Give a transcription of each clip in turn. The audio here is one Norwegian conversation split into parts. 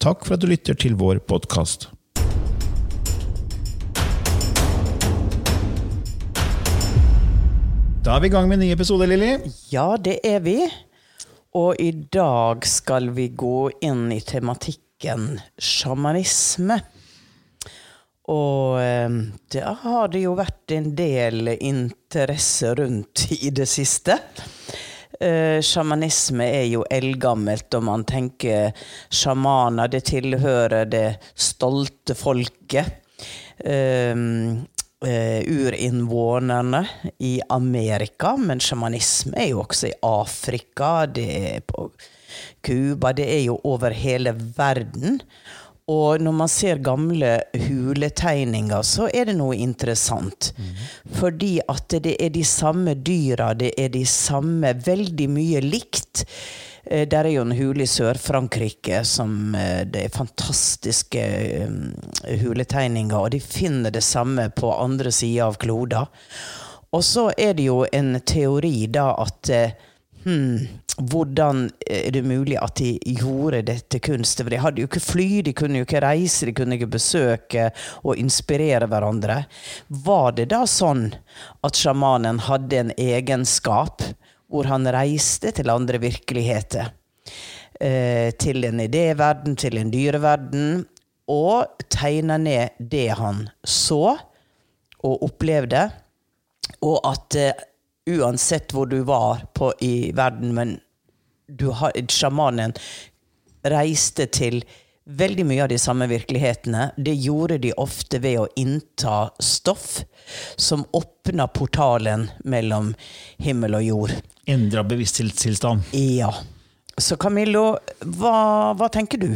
Takk for at du lytter til vår podkast. Da er vi i gang med en ny episode, Lilly. Ja, det er vi. Og i dag skal vi gå inn i tematikken sjamanisme. Og eh, det har det jo vært en del interesse rundt i det siste. Eh, sjamanisme er jo eldgammelt, og man tenker sjamaner, det tilhører det stolte folket. Uh, uh, urinnvånerne i Amerika, men sjamanisme er jo også i Afrika, det er på Cuba, det er jo over hele verden. Og når man ser gamle huletegninger, så er det noe interessant. Mm. Fordi at det er de samme dyra, det er de samme Veldig mye likt. Eh, der er jo en hule i Sør-Frankrike som eh, Det er fantastiske eh, huletegninger, og de finner det samme på andre sida av kloda. Og så er det jo en teori da at hmm, hvordan er det mulig at de gjorde dette kunstet? For de hadde jo ikke fly, de kunne jo ikke reise, de kunne ikke besøke og inspirere hverandre. Var det da sånn at sjamanen hadde en egenskap hvor han reiste til andre virkeligheter? Eh, til en idéverden, til en dyreverden, og tegna ned det han så og opplevde, og at eh, uansett hvor du var på, i verden, men du har, sjamanen reiste til veldig mye av de samme virkelighetene. Det gjorde de ofte ved å innta stoff som åpna portalen mellom himmel og jord. Endra bevissthetstilstand. Ja. Så Camillo, hva, hva tenker du?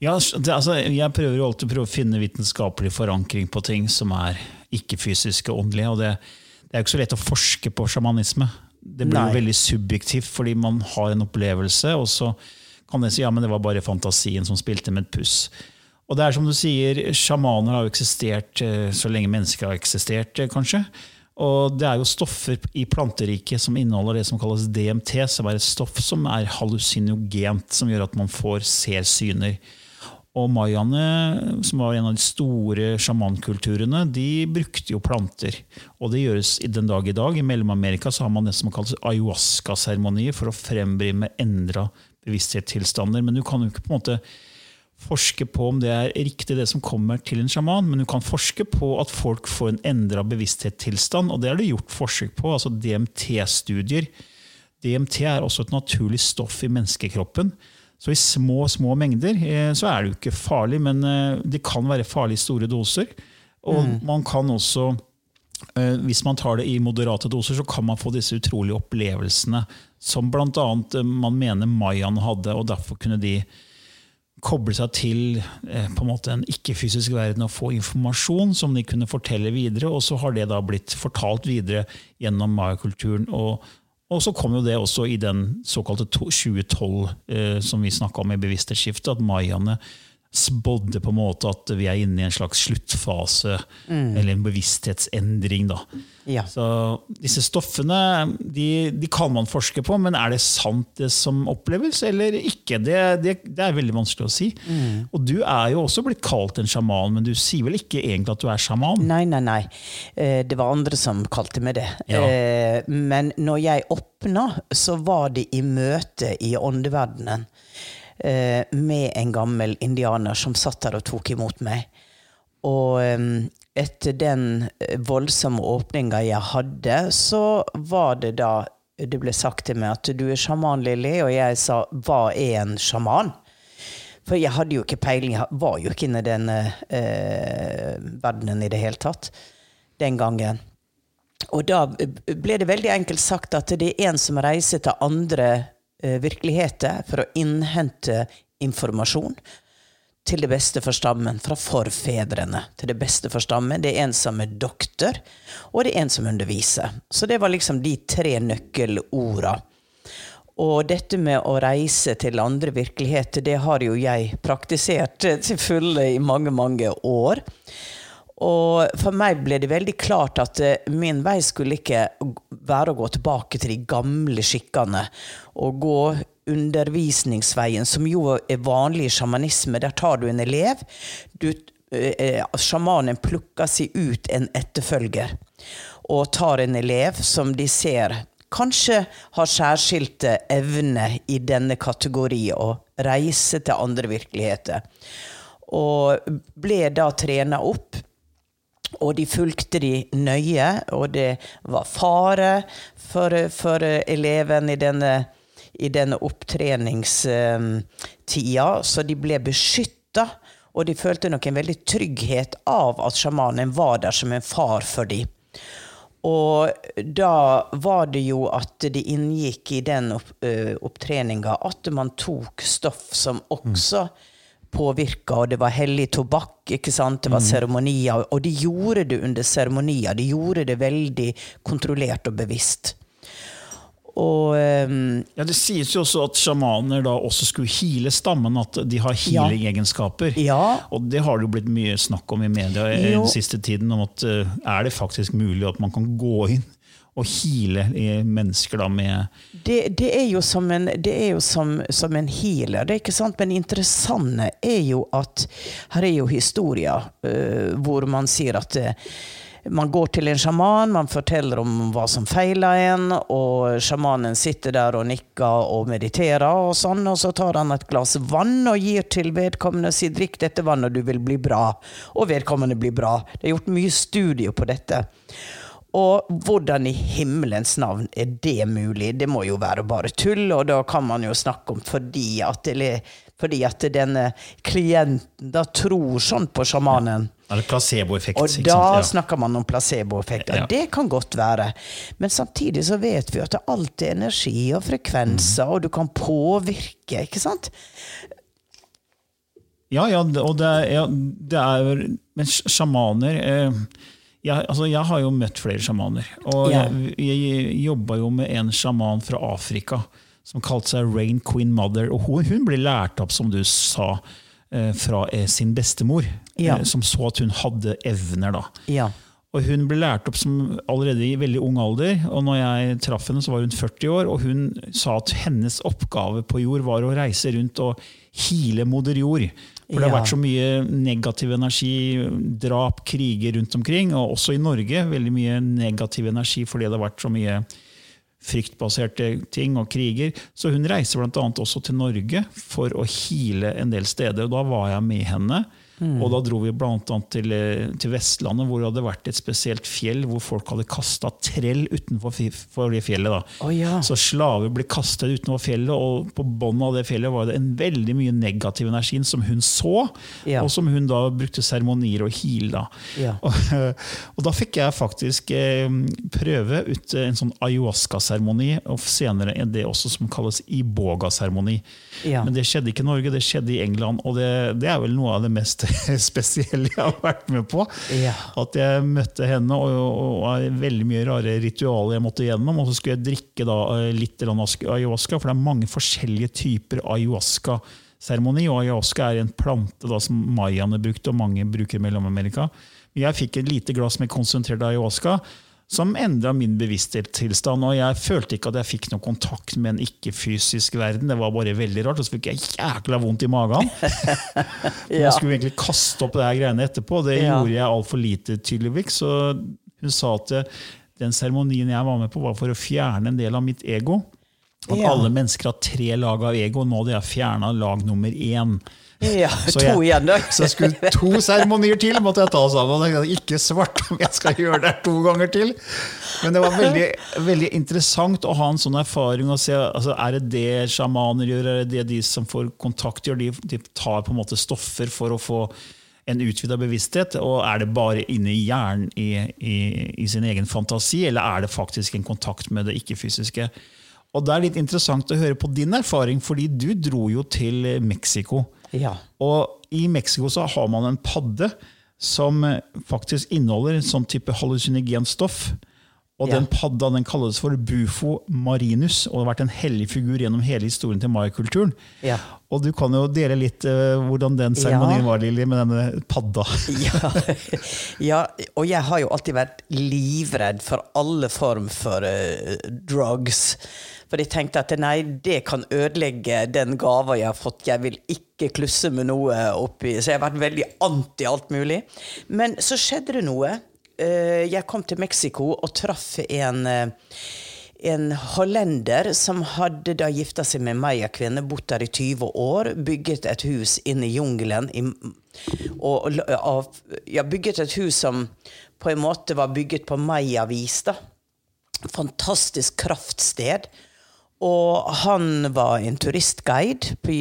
Ja, det, altså, jeg prøver jo alltid å finne vitenskapelig forankring på ting som er ikke-fysiske og åndelige. og det, det er jo ikke så lett å forske på sjamanisme. Det blir jo veldig subjektivt fordi man har en opplevelse, og så kan jeg si ja, men det var bare fantasien som spilte med et puss. Og det er som du sier, Sjamaner har jo eksistert eh, så lenge mennesker har eksistert, eh, kanskje. Og det er jo stoffer i planteriket som inneholder det som kalles DMT, som er et stoff som er hallusinogent, som gjør at man får ser syner. Og mayaene, som var en av de store sjamankulturene, de brukte jo planter. Og det gjøres den dag i dag. I Mellom-Amerika så har man det som kalles ayahuasca-seremonier for å frembringe endra bevissthetstilstander. Men du kan jo ikke på en måte forske på om det er riktig, det som kommer til en sjaman, men du kan forske på at folk får en endra bevissthetstilstand, og det har det gjort forsøk på. altså DMT-studier. DMT er også et naturlig stoff i menneskekroppen. Så i små små mengder eh, så er det jo ikke farlig, men eh, det kan være farlig i store doser. Og mm. man kan også, eh, hvis man tar det i moderate doser, så kan man få disse utrolige opplevelsene som bl.a. man mener mayaene hadde, og derfor kunne de koble seg til på en måte en ikke-fysisk verden og få informasjon som de kunne fortelle videre. Og så har det da blitt fortalt videre gjennom mayakulturen. Og og så kom jo det også i den såkalte 2012 eh, som vi snakka om i bevissthetsskiftet, at mayaene spådde på en måte at vi er inne i en slags sluttfase, eller en bevissthetsendring. da. Ja. Så disse stoffene de, de kan man forske på, men er det sant det som oppleves, eller ikke? Det, det, det er veldig vanskelig å si. Og du er jo også blitt kalt en sjaman, men du sier vel ikke egentlig at du er sjaman? Nei, nei, nei. Eh, Det var andre som kalte meg det. Ja. Eh, Men når jeg åpna, så var det i møte i åndeverdenen eh, med en gammel indianer som satt der og tok imot meg. Og eh, etter den eh, voldsomme åpninga jeg hadde, så var det da det ble sagt til meg at du er sjaman, Lilly, og jeg sa hva er en sjaman? For jeg hadde jo ikke peiling, jeg var jo ikke inne i den eh, verdenen i det hele tatt den gangen. Og da ble det veldig enkelt sagt at det er en som reiser til andre virkeligheter for å innhente informasjon til det beste for stammen, fra forfedrene til det beste for stammen. Det er en som er doktor, og det er en som underviser. Så det var liksom de tre nøkkelorda. Og dette med å reise til andre virkeligheter, det har jo jeg praktisert eh, til fulle i mange, mange år. Og for meg ble det veldig klart at eh, min vei skulle ikke være å gå tilbake til de gamle skikkene og gå undervisningsveien, som jo er vanlig i sjamanisme. Der tar du en elev. Du, eh, sjamanen plukker seg ut en etterfølger og tar en elev som de ser kanskje har særskilte evner i denne kategori å reise til andre virkeligheter. Og ble da trena opp. Og de fulgte de nøye, og det var fare for, for eleven i denne, i denne opptreningstida, så de ble beskytta. Og de følte nok en veldig trygghet av at sjamanen var der som en far for dem. Og da var det jo at det inngikk i den opp, opptreninga at man tok stoff som også påvirka, og det var hellig tobakk, ikke sant? det var seremonier, og de gjorde det under seremonier. De gjorde det veldig kontrollert og bevisst. Og um, Ja, Det sies jo også at sjamaner da også skulle heale stammen, at de har healing-egenskaper. Ja. Og det har det jo blitt mye snakk om i media Jo. den siste tiden, om at eh, er det faktisk mulig at man kan gå inn og heale mennesker da med det, det er jo som en, det er jo som, som en healer, det er ikke sant? Men det interessante er jo at her er jo historier uh, hvor man sier at uh, man går til en sjaman, man forteller om hva som feiler en, og sjamanen sitter der og nikker og mediterer, og sånn, og så tar han et glass vann og gir til vedkommende og sier 'drikk dette vannet, du vil bli bra'. Og vedkommende blir bra. Det er gjort mye studier på dette. Og hvordan i himmelens navn er det mulig? Det må jo være bare tull, og da kan man jo snakke om fordi at, eller, fordi at denne klienten da tror sånn på sjamanen. Eller placeboeffekt. Og da? Ja. snakker man om placeboeffekt. Ja. Det kan godt være. Men samtidig så vet vi at det alltid er energi og frekvenser, Mm. og du kan påvirke, ikke sant? Ja, ja, og det ja, det er Men sjamaner eh, jeg, altså, jeg har jo møtt flere sjamaner. Og Ja. jeg, jeg jobba jo med en sjaman fra Afrika som kalte seg Rain Queen Mother. Og hun, hun ble lært opp, som du sa, eh, fra eh, sin bestemor, Ja. eh, som så at hun hadde evner. da. Ja. Og hun ble lært opp som allerede i veldig ung alder. og når jeg traff henne, så var hun 40 år, og hun sa at hennes oppgave på jord var å reise rundt og hile moder jord. For det har vært så mye negativ energi, drap, kriger rundt omkring, og også i Norge veldig mye negativ energi fordi det har vært så mye fryktbaserte ting og kriger. Så hun reiser bl.a. også til Norge for å hile en del steder. og Da var jeg med henne. Og da dro vi bl.a. Til, eh, til Vestlandet, hvor det hadde vært et spesielt fjell hvor folk hadde kasta trell utenfor for det fjellet. Da. Oh, ja. Så slaver ble kastet utenfor fjellet, og på bunnen av det fjellet var det en veldig mye negativ energi som hun så, Ja. og som hun da brukte seremonier og heal. Da. Ja. Og, og da fikk jeg faktisk eh, prøve ut en sånn ayahuasca-seremoni, og senere en det også som kalles iboga-seremoni. Ja. Men det skjedde ikke i Norge, det skjedde i England, og det, det er vel noe av det mest spesielle jeg har vært med på. Ja. At jeg møtte henne, og, og, og veldig mye rare ritualer jeg måtte gjennom. Og så skulle jeg drikke da eh, litt ayahuasca, for det er mange forskjellige typer ayahuasca-seremoni. Og ayahuasca er en plante da, som mayaene brukte, og mange bruker i Mellom-Amerika. Jeg fikk et lite glass med konsentrert ayahuasca som endra min bevissthetstilstand. Og jeg følte ikke at jeg fikk noe kontakt med en ikke-fysisk verden. Det var bare veldig rart. Og så fikk jeg jækla vondt i magen. ja. Jeg skulle egentlig kaste opp det her greiene etterpå. Det ja. gjorde jeg altfor lite, tydeligvis. Så hun sa at den seremonien jeg var med på, var for å fjerne en del av mitt ego. At ja. alle mennesker har tre lag av ego. Nå hadde jeg fjerna lag nummer én. Ja, så to igjen da. Så jeg skulle to seremonier til, måtte jeg ta sammen. Og ikke svart om jeg skal gjøre det to ganger til. Men det var veldig, veldig interessant å ha en sånn erfaring. se, altså, Er det det sjamaner gjør, er det det de som får kontakt gjør? De, de tar på en måte stoffer for å få en utvida bevissthet? Og er det bare inni hjernen i, i, i, sin egen fantasi, eller er det faktisk en kontakt med det ikke-fysiske? Og Det er litt interessant å høre på din erfaring, fordi du dro jo til Mexico. Ja. Og i Mexico så har man en padde som faktisk inneholder en sånn type hallusinogent stoff. Og ja. den padda den kalles for bufo marinus og har vært en hellig figur gjennom hele historien til mayakulturen. Ja. Og du kan jo dele litt uh, hvordan den seremonien ja. var, Lili, med denne padda. ja. og jeg har jo alltid vært livredd for alle form for uh, drugs. For jeg tenkte at nei, det kan ødelegge den gava jeg har fått. Jeg vil ikke klusse med noe oppi. Så jeg har vært veldig anti alt mulig. Men så skjedde det noe. Eh, jeg kom til Mexico og traff en eh, en hollender som hadde da gifta seg med mayakvinne, bodd der i 20 år, bygget et hus inne i jungelen. Og, og, ja, bygget et hus som på en måte var bygget på mayavis. da. Fantastisk kraftsted. Og han var en turistguide på,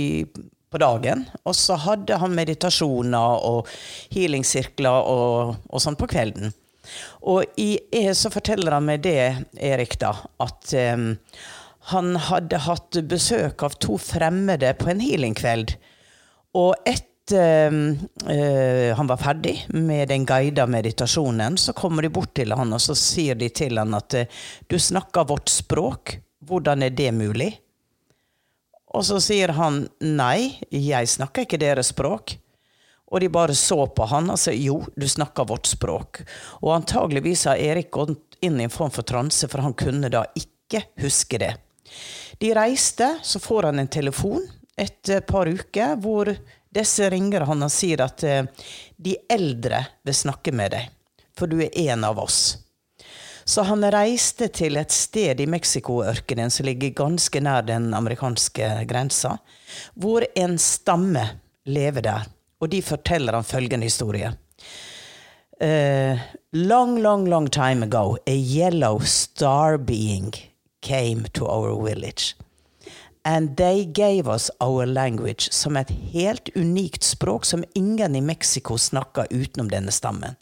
på dagen. Og så hadde han meditasjoner og healingsirkler og, og sånn på kvelden. Og i, så forteller han meg det, Erik, da, at um, han hadde hatt besøk av to fremmede på en healingkveld. Og etter uh, han var ferdig med den guida meditasjonen, så kommer de bort til han og så sier de til han at du snakker vårt språk. Hvordan er det mulig? Og så sier han nei, jeg snakker ikke deres språk. Og de bare så på han og sa jo, du snakker vårt språk. Og antageligvis har Erik gått inn i en form for transe, for han kunne da ikke huske det. De reiste, så får han en telefon et par uker hvor disse ringer han og sier at eh, de eldre vil snakke med deg, for du er en av oss. Så han reiste til et sted i Mexico-ørkenen som ligger ganske nær den amerikanske grensa, hvor en stamme lever der. Og de forteller ham følgende historie. Uh, long, long, long time ago, a yellow star being came to our village. And they gave us our language som et helt unikt språk som ingen i Mexico snakker utenom denne stammen.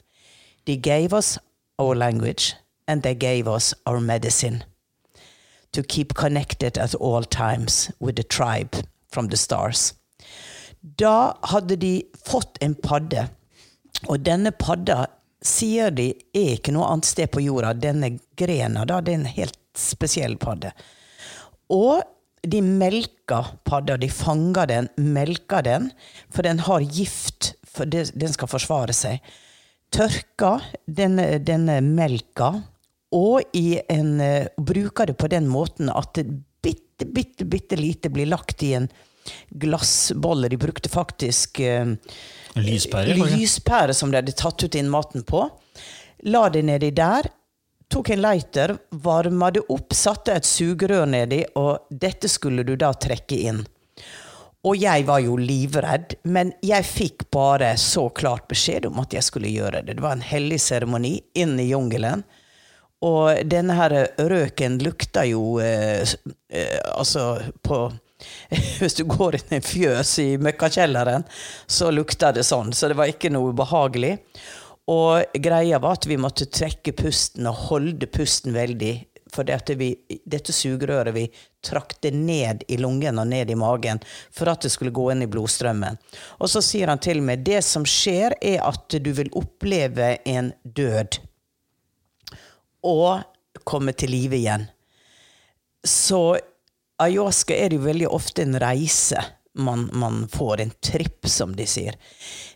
They gave us our language and they gave us our medicine to keep connected at all times with the tribe from the stars. Da hadde de fått en padde, og denne padda sier de er ikke noe annet sted på jorda. Denne grena da, det er en helt spesiell padde. Og de melker padda, de fanger den, melker den, for den har gift, for den skal forsvare seg. Tørker denne, denne melka og en, uh, bruker det på den måten at bitte, bitte, bitte lite blir lagt i en glassbolle. De brukte faktisk eh, lyspære, lyspære som de hadde tatt ut inn maten på. La det nedi der. Tok en lighter, varma det opp, satte et sugerør nedi, og dette skulle du da trekke inn. Og jeg var jo livredd, men jeg fikk bare så klart beskjed om at jeg skulle gjøre det. Det var en hellig seremoni inn i jungelen. Og denne her røken lukta jo eh, eh, Altså, på Hvis du går inn i en fjøs i møkkakjelleren, så lukter det sånn. Så det var ikke noe ubehagelig. Og greia var at vi måtte trekke pusten og holde pusten veldig. For dette, vi, dette sugerøret vi trakk det ned i lungen og ned i magen for at det skulle gå inn i blodstrømmen. Og så sier han til meg det som skjer, er at du vil oppleve en død og komme til live igjen. Så ayahuasca er jo veldig ofte en reise. man, man får en tripp, som de sier.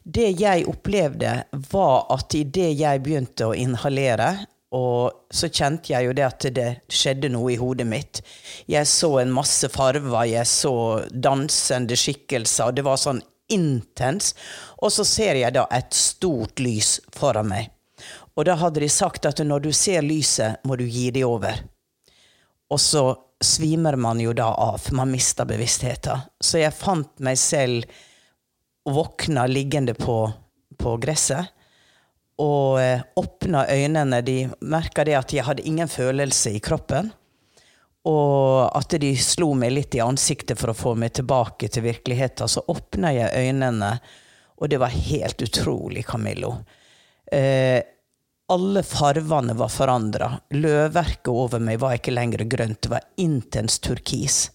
Det jeg opplevde, var at idet jeg begynte å inhalere, og så kjente jeg jo det at det skjedde noe i hodet mitt. Jeg så en masse farver, jeg så dansende skikkelser, det var sånn intens. Og så ser jeg da et stort lys foran meg. Og da hadde de sagt at når du ser lyset, må du gi det over. Og så svimer man jo da av. Man mister bevisstheten. Så jeg fant meg selv våkna liggende på, på gresset. Og eh, åpna øynene. De merka det at jeg hadde ingen følelse i kroppen. Og at de slo meg litt i ansiktet for å få meg tilbake til virkeligheten. Så åpna jeg øynene, og det var helt utrolig, Camillo. Eh, alle farvene var forandra. Løvverket over meg var ikke lenger grønt, det var intens turkis.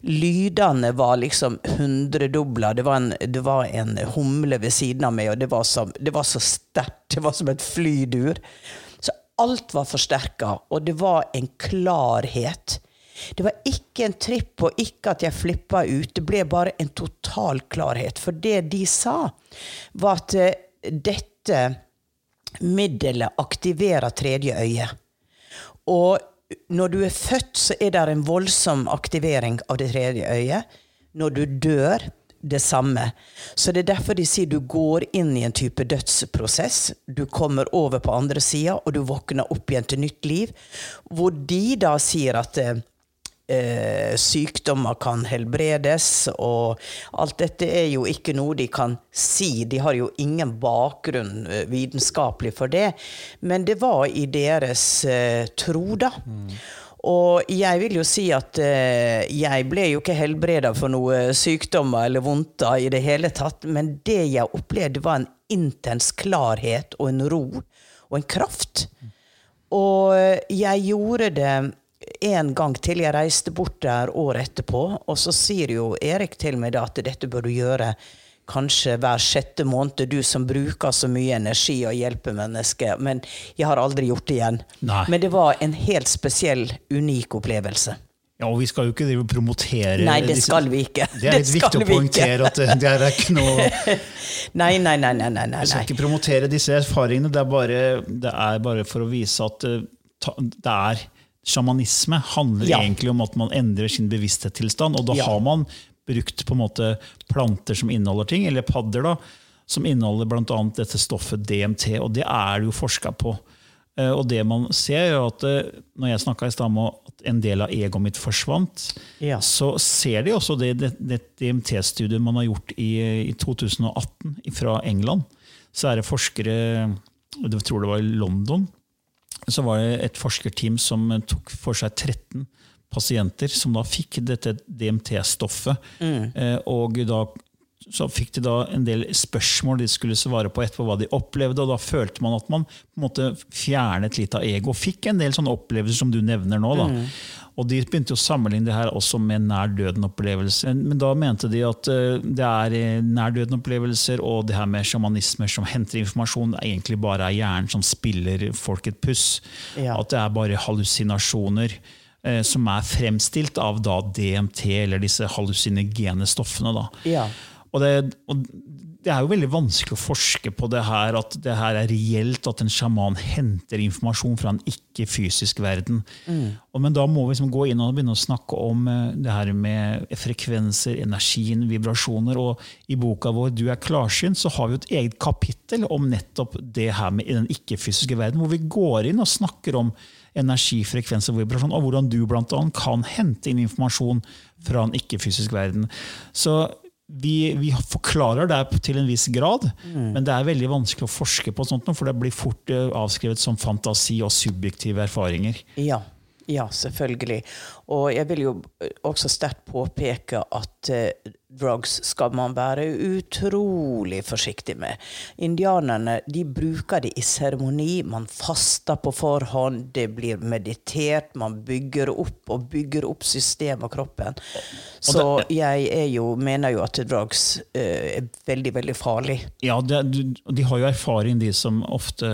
Lydene var liksom hundredobla. Det, det, var en humle ved siden av meg, og det var så, det var så sterkt. Det var som et flydur. Så alt var forsterka, og det var en klarhet. Det var ikke en tripp, og ikke at jeg flippa ut. Det ble bare en total klarhet. For det de sa, var at eh, dette middelet aktiverer tredje øye. Og når du er født, så er det en voldsom aktivering av det tredje øyet. Når du dør, det samme. Så det er derfor de sier du går inn i en type dødsprosess. Du kommer over på andre sida, og du våkner opp igjen til nytt liv. Hvor de da sier at eh, sykdommer kan helbredes, og alt dette er jo ikke noe de kan si. De har jo ingen bakgrunn eh, vitenskapelig for det, men det var i deres eh, tro, da. Mm. Og jeg vil jo si at eh, jeg ble jo ikke helbreda for noe sykdommer eller vondter i det hele tatt, men det jeg opplevde, var en intens klarhet og en ro og en kraft. Og jeg gjorde det en gang til. Jeg reiste bort der året etterpå, og så sier jo Erik til meg da at dette bør du gjøre kanskje hver sjette måned, du som bruker så mye energi og hjelper mennesker. Men jeg har aldri gjort det igjen. Nei. Men det var en helt spesiell, unik opplevelse. Ja, og Vi skal jo ikke drive og promotere Nei, det skal vi ikke. Det er litt viktig å poengtere at det, det er ikke noe Nei, nei, nei. nei, nei, nei. Vi skal ikke promotere disse erfaringene. Det er bare, det er bare for å vise at eh, det er sjamanisme handler ja. egentlig om at man endrer sin bevissthetstilstand. Og da ja. har man brukt på en måte planter som inneholder ting, eller padder, da, som inneholder bl.a. dette stoffet DMT. Og det er det jo forska på. Eh, og det man ser, er at eh, når jeg snakka i stad om at en del av egoet mitt forsvant, ja. så ser de også det, det, det DMT-studiet man har gjort i, i 2018 fra England. Så er det forskere jeg tror det var i London så var det et forskerteam som tok for seg 13 pasienter som da fikk dette DMT-stoffet. Mm. Eh, og da så fikk de da en del spørsmål de skulle svare på etterpå hva de opplevde. og Da følte man at man på en måte fjernet litt av ego. Fikk en del sånne opplevelser som du nevner nå. da. Mm. Og De begynte å sammenligne det her også med nær døden-opplevelser. Men da mente de at eh, det er eh, nær døden-opplevelser og det her med sjamanismer som henter informasjon, egentlig bare er hjernen som spiller folk et puss. Ja. At det er bare hallusinasjoner eh, som er fremstilt av da DMT, eller disse hallusinogene stoffene. Da. Ja. Og det, og det er jo veldig vanskelig å forske på det her, at det her er reelt, at en sjaman henter informasjon fra en ikke-fysisk verden. Mm. Og, men da må vi liksom gå inn og begynne å snakke om eh, det her med frekvenser, energien, vibrasjoner. Og i boka vår 'Du er klarsynt' så har vi et eget kapittel om nettopp det her med den ikke-fysiske verden, hvor vi går inn og snakker om energi, frekvens og vibrasjon, og hvordan du blant annet kan hente inn informasjon fra en ikke-fysisk verden. Så vi, vi, forklarer det til en viss grad, mm. men det er veldig vanskelig å forske på sånt, for det blir fort eh, avskrevet som fantasi og subjektive erfaringer. Ja, ja selvfølgelig. Og jeg vil jo også sterkt påpeke at uh, drugs skal man være utrolig forsiktig med. Indianerne de bruker det i seremoni. Man faster på forhånd, det blir meditert, man bygger opp og bygger opp systemet og kroppen. Så jeg jo, mener jo at drugs uh, er veldig, veldig farlig. Ja, det, de har jo erfaring, de som ofte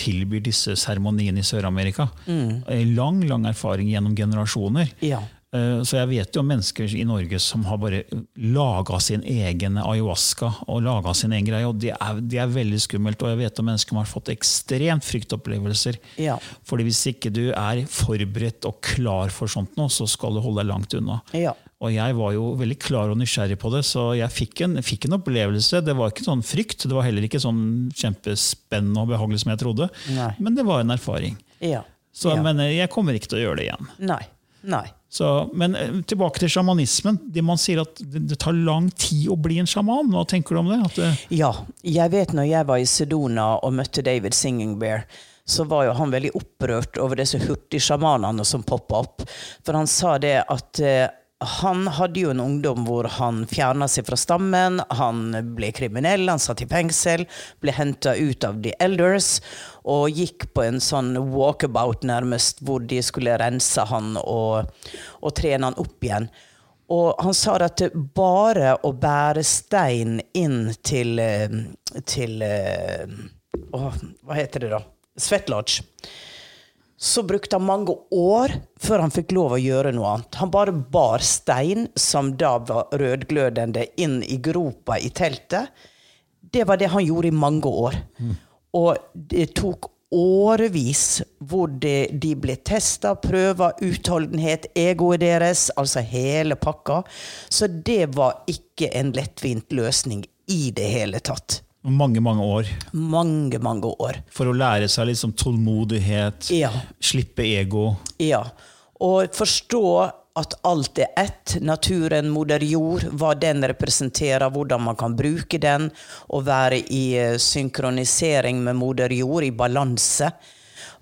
tilbyr disse seremoniene i Sør-Amerika. Mm. Lang, lang erfaring gjennom generasjoner. Ja. Eh, Så jeg vet jo om mennesker i Norge som har bare laga sin egen ayahuasca og laga sin egen greie, og det er, det er veldig skummelt. Og jeg vet om mennesker som har fått ekstremt fryktopplevelser. Ja. Fordi hvis ikke du er forberedt og klar for sånt nå, så skal du holde deg langt unna. Ja. Og jeg var jo veldig klar og nysgjerrig på det, så jeg fikk en, fikk en opplevelse. Det var ikke sånn frykt, det var heller ikke sånn kjempespennende og behagelig som jeg trodde. Nei. Men det var en erfaring. Ja. Så, ja. Men eh, jeg kommer ikke til å gjøre det igjen. Nei. Nei. Så, men eh, tilbake til sjamanismen. Det man sier at det, tar lang tid å bli en sjaman. Hva tenker du om det? Det Ja, jeg vet når jeg var i Sedona og møtte David Singing Bear, så var jo han veldig opprørt over disse hurtigsjamanene som poppa opp. For han sa det at eh, han hadde jo en ungdom hvor han fjerna seg fra stammen, han ble kriminell, han satt i fengsel, ble henta ut av The Elders og gikk på en sånn walkabout nærmest, hvor de skulle rense han og, og trene han opp igjen. Og han sa at bare å bære stein inn til, eh, til å, Hva heter det, da? Svetlodge. Så brukte han mange år før han fikk lov å gjøre noe annet. Han bare bar stein, som da var rødglødende, inn i gropa i teltet. Det var det han gjorde i mange år. Og det tok årevis hvor de, de ble testa, prøva, utholdenhet, egoet deres, altså hele pakka. Så det var ikke en lettvint løsning i det hele tatt. mange, mange år Mange, mange år. for å lære seg liksom tålmodighet, Ja. slippe ego. Ja. Og forstå at alt er ett. Naturen, moder jord, hva den representerer, hvordan man kan bruke den, og være i eh, synkronisering med moder jord, i balanse.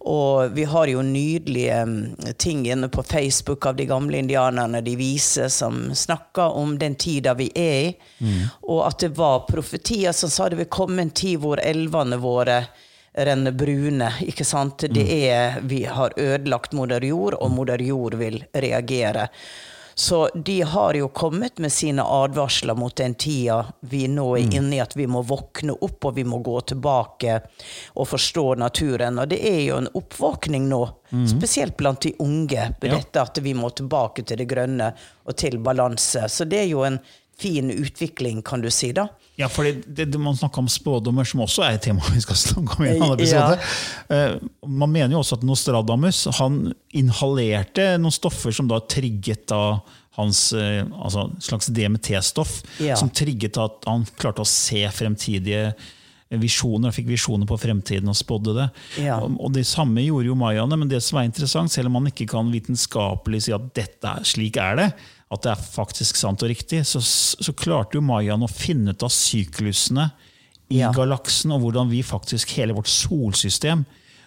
Og vi har jo nydelige mm, ting inne på Facebook av de gamle indianerne de viser, som snakker om den tida vi er i. Og at det var profetier som sa det vil komme en tid hvor elvene våre brune. ikke sant? Det er, Vi har ødelagt moder jord, og moder jord vil reagere. Så de har jo kommet med sine advarsler mot den tida vi nå er inne i, at vi må våkne opp og vi må gå tilbake og forstå naturen. Og det er jo en oppvåkning nå, spesielt blant de unge, på Ja. dette at vi må tilbake til det grønne og til balanse. Så det er jo en fin utvikling, kan du si, da. Ja, for det, det, Man snakker om spådommer, som også er et tema vi skal snakke om i en annen Ja. episode. Eh, man mener jo også at Nostradamus han inhalerte noen stoffer som da trigget da hans eh, altså slags DMT-stoff, Ja. som trigget at han klarte å se fremtidige visjoner, han fikk visjoner på fremtiden og spådde det. Ja. Og, og Det samme gjorde jo mayaene, men det som er interessant, selv om man ikke kan vitenskapelig si at dette er, slik er det, at det er faktisk sant og riktig, så, så klarte jo mayaene å finne ut av syklusene i Ja. galaksen, og hvordan vi faktisk, hele vårt solsystem,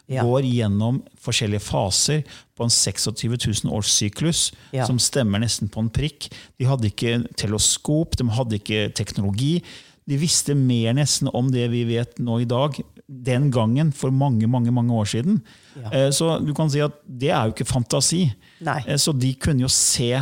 Ja. går gjennom forskjellige faser på en 26 000 års syklus, Ja. som stemmer nesten på en prikk. De hadde ikke teleskop, de hadde ikke teknologi. De visste mer nesten om det vi vet nå i dag, den gangen for mange mange, mange år siden. Ja. Eh, Så du kan si at det er jo ikke fantasi. Nei. Eh, Så de kunne jo se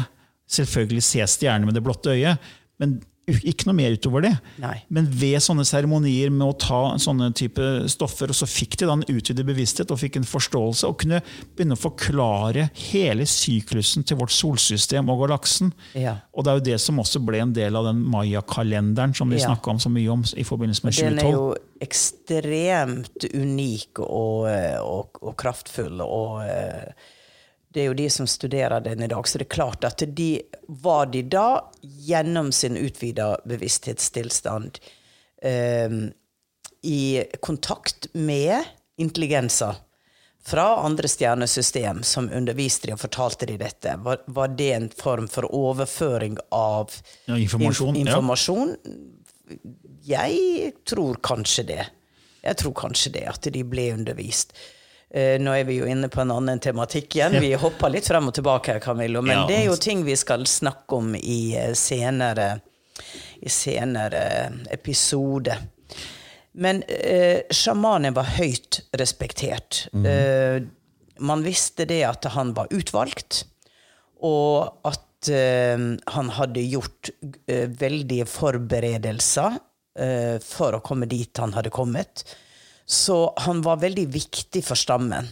selvfølgelig se stjerner med det blotte øyet, men ikke noe mer utover det. Nei. Men ved sånne seremonier med å ta sånne type stoffer, og så fikk de da en utvidet bevissthet og fikk en forståelse, og kunne begynne å forklare hele syklusen til vårt solsystem og galaksen. Ja. Og det er jo det som også ble en del av den mayakalenderen som vi Ja. snakka om så mye om i forbindelse med Den er jo ekstremt unik og, eh, og, og kraftfull. Og eh, det er jo de som studerer den i dag. Så det er klart at de var de da, gjennom sin utvida bevissthetstilstand, eh, i kontakt med intelligenser fra andre stjernesystem som underviste de og fortalte de dette. Var, var det en form for overføring av Ja, informasjon, inf- ja. informasjon? Jeg tror kanskje det. Jeg tror kanskje det, at de ble undervist. Eh, nå er vi jo inne på en annen tematikk igjen. Vi hopper litt frem og tilbake her, Camillo. Men Ja. det er jo ting vi skal snakke om i eh, senere, i senere episode. Men eh, sjamanen var høyt respektert. Eh, man visste det at han var utvalgt, og at eh, han hadde gjort eh, veldige forberedelser eh, for å komme dit han hadde kommet. Så han var veldig viktig for stammen.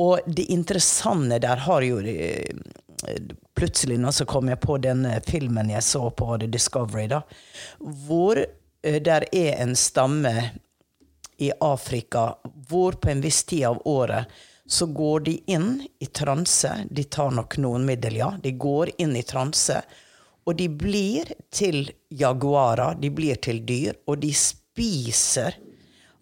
Og det interessante der har jo eh, Plutselig nå så kom jeg på den filmen jeg så på The Discovery, da. Hvor eh, der er en stamme i Afrika hvor på en viss tid av året så går de inn i transe. De tar nok noen middel, ja. De går inn i transe. Og de blir til jaguarer, de blir til dyr, og de spiser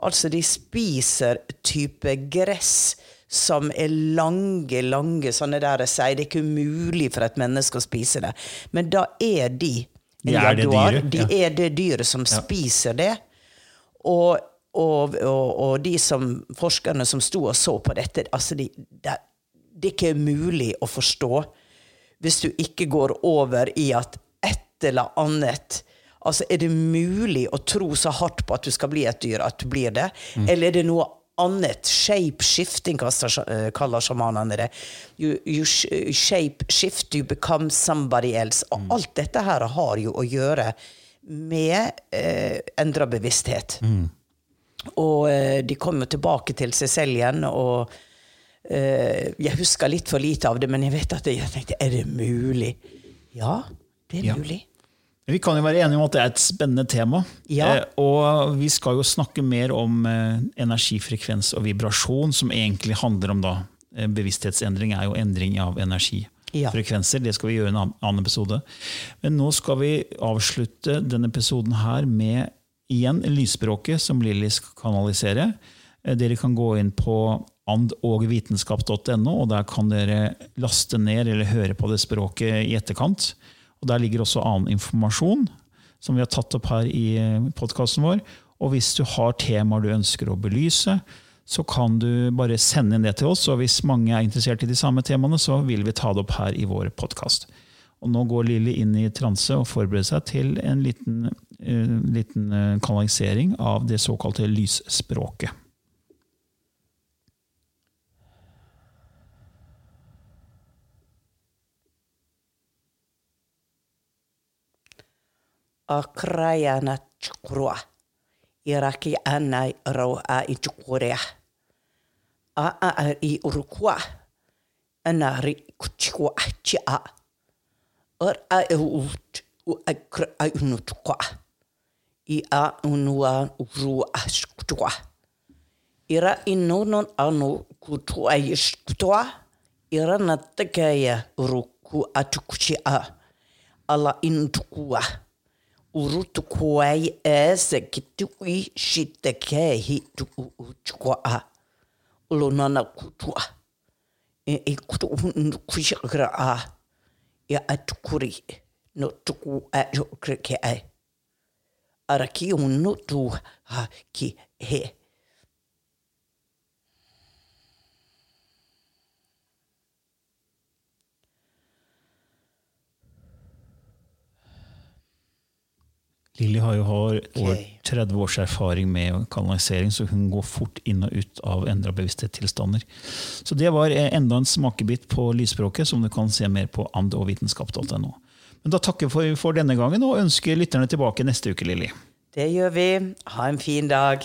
Altså, de spiser type gress som er lange, lange sånne der jeg sier det er ikke umulig for et menneske å spise det. Men da er de en De er det jaguar. dyret, De ja. er det dyret som spiser det. Og, og, og, og de som, forskerne som sto og så på dette, altså de, det, det er ikke mulig å forstå hvis du ikke går over i at et eller annet Altså, Er det mulig å tro så hardt på at du skal bli et dyr at du blir det? Mm. Eller er det noe annet? Shape-shifting kaller kaller sjamanene det. You, you sh- shape shift, you become somebody else. Og Mm. alt dette her har jo å gjøre med eh, endra bevissthet. Mm. Og eh, de kom jo tilbake til seg selv igjen, og eh, jeg husker litt for lite av det, men jeg vet at jeg tenkte, er det mulig? Ja, det er Ja. mulig. Vi kan jo være enige om at det er et spennende tema. Ja. Eh, og vi skal jo snakke mer om eh, energifrekvens og vibrasjon, som egentlig handler om da eh, bevissthetsendring er jo endring av Ja. energifrekvenser. Det skal vi gjøre i en annen- episode. Men nå skal vi avslutte denne episoden her med igjen lysspråket som Lilly skal kanalisere. Dere kan gå inn på andogvitenskap.no, og der kan dere laste ned eller høre på det språket i etterkant. Og Der ligger også annen informasjon som vi har tatt opp her i podkasten vår. Og hvis du har temaer du ønsker å belyse, så kan du bare sende inn det til oss. Og hvis mange er interessert i de samme temaene, så vil vi ta det opp her i vår podkast. Og nå går Lilly inn i transe og forbereder seg til en liten, uh, liten eh, kanalisering av det såkalte lysspråket. Akrayana chukroa. Iraki anai roa i chukurea. A a a i urukwa. Ana ri kuchikwa chi a. Or a ut u a kra a unu chukwa. I a unua urua chukwa. Ira inonon anu kutua urutu kuai e se ki tui shi te ke tu u chukua a. Ulo nana kutua. E, e kutu un kuisakara a. Ia atukuri. No tuku a jo kre ke ai. Ara ki unu tu ha ki he. Lilly har jo har over 30 års erfaring med kanalisering, så hun går fort inn og ut av endra bevissthetstilstander. Så det var eh, enda en smakebit på lysspråket, som du kan se mer på andogvitenskap.no. Men da takker vi for, for denne gangen, og ønsker lytterne tilbake neste uke, Lilly. Det gjør vi. Ha en fin dag.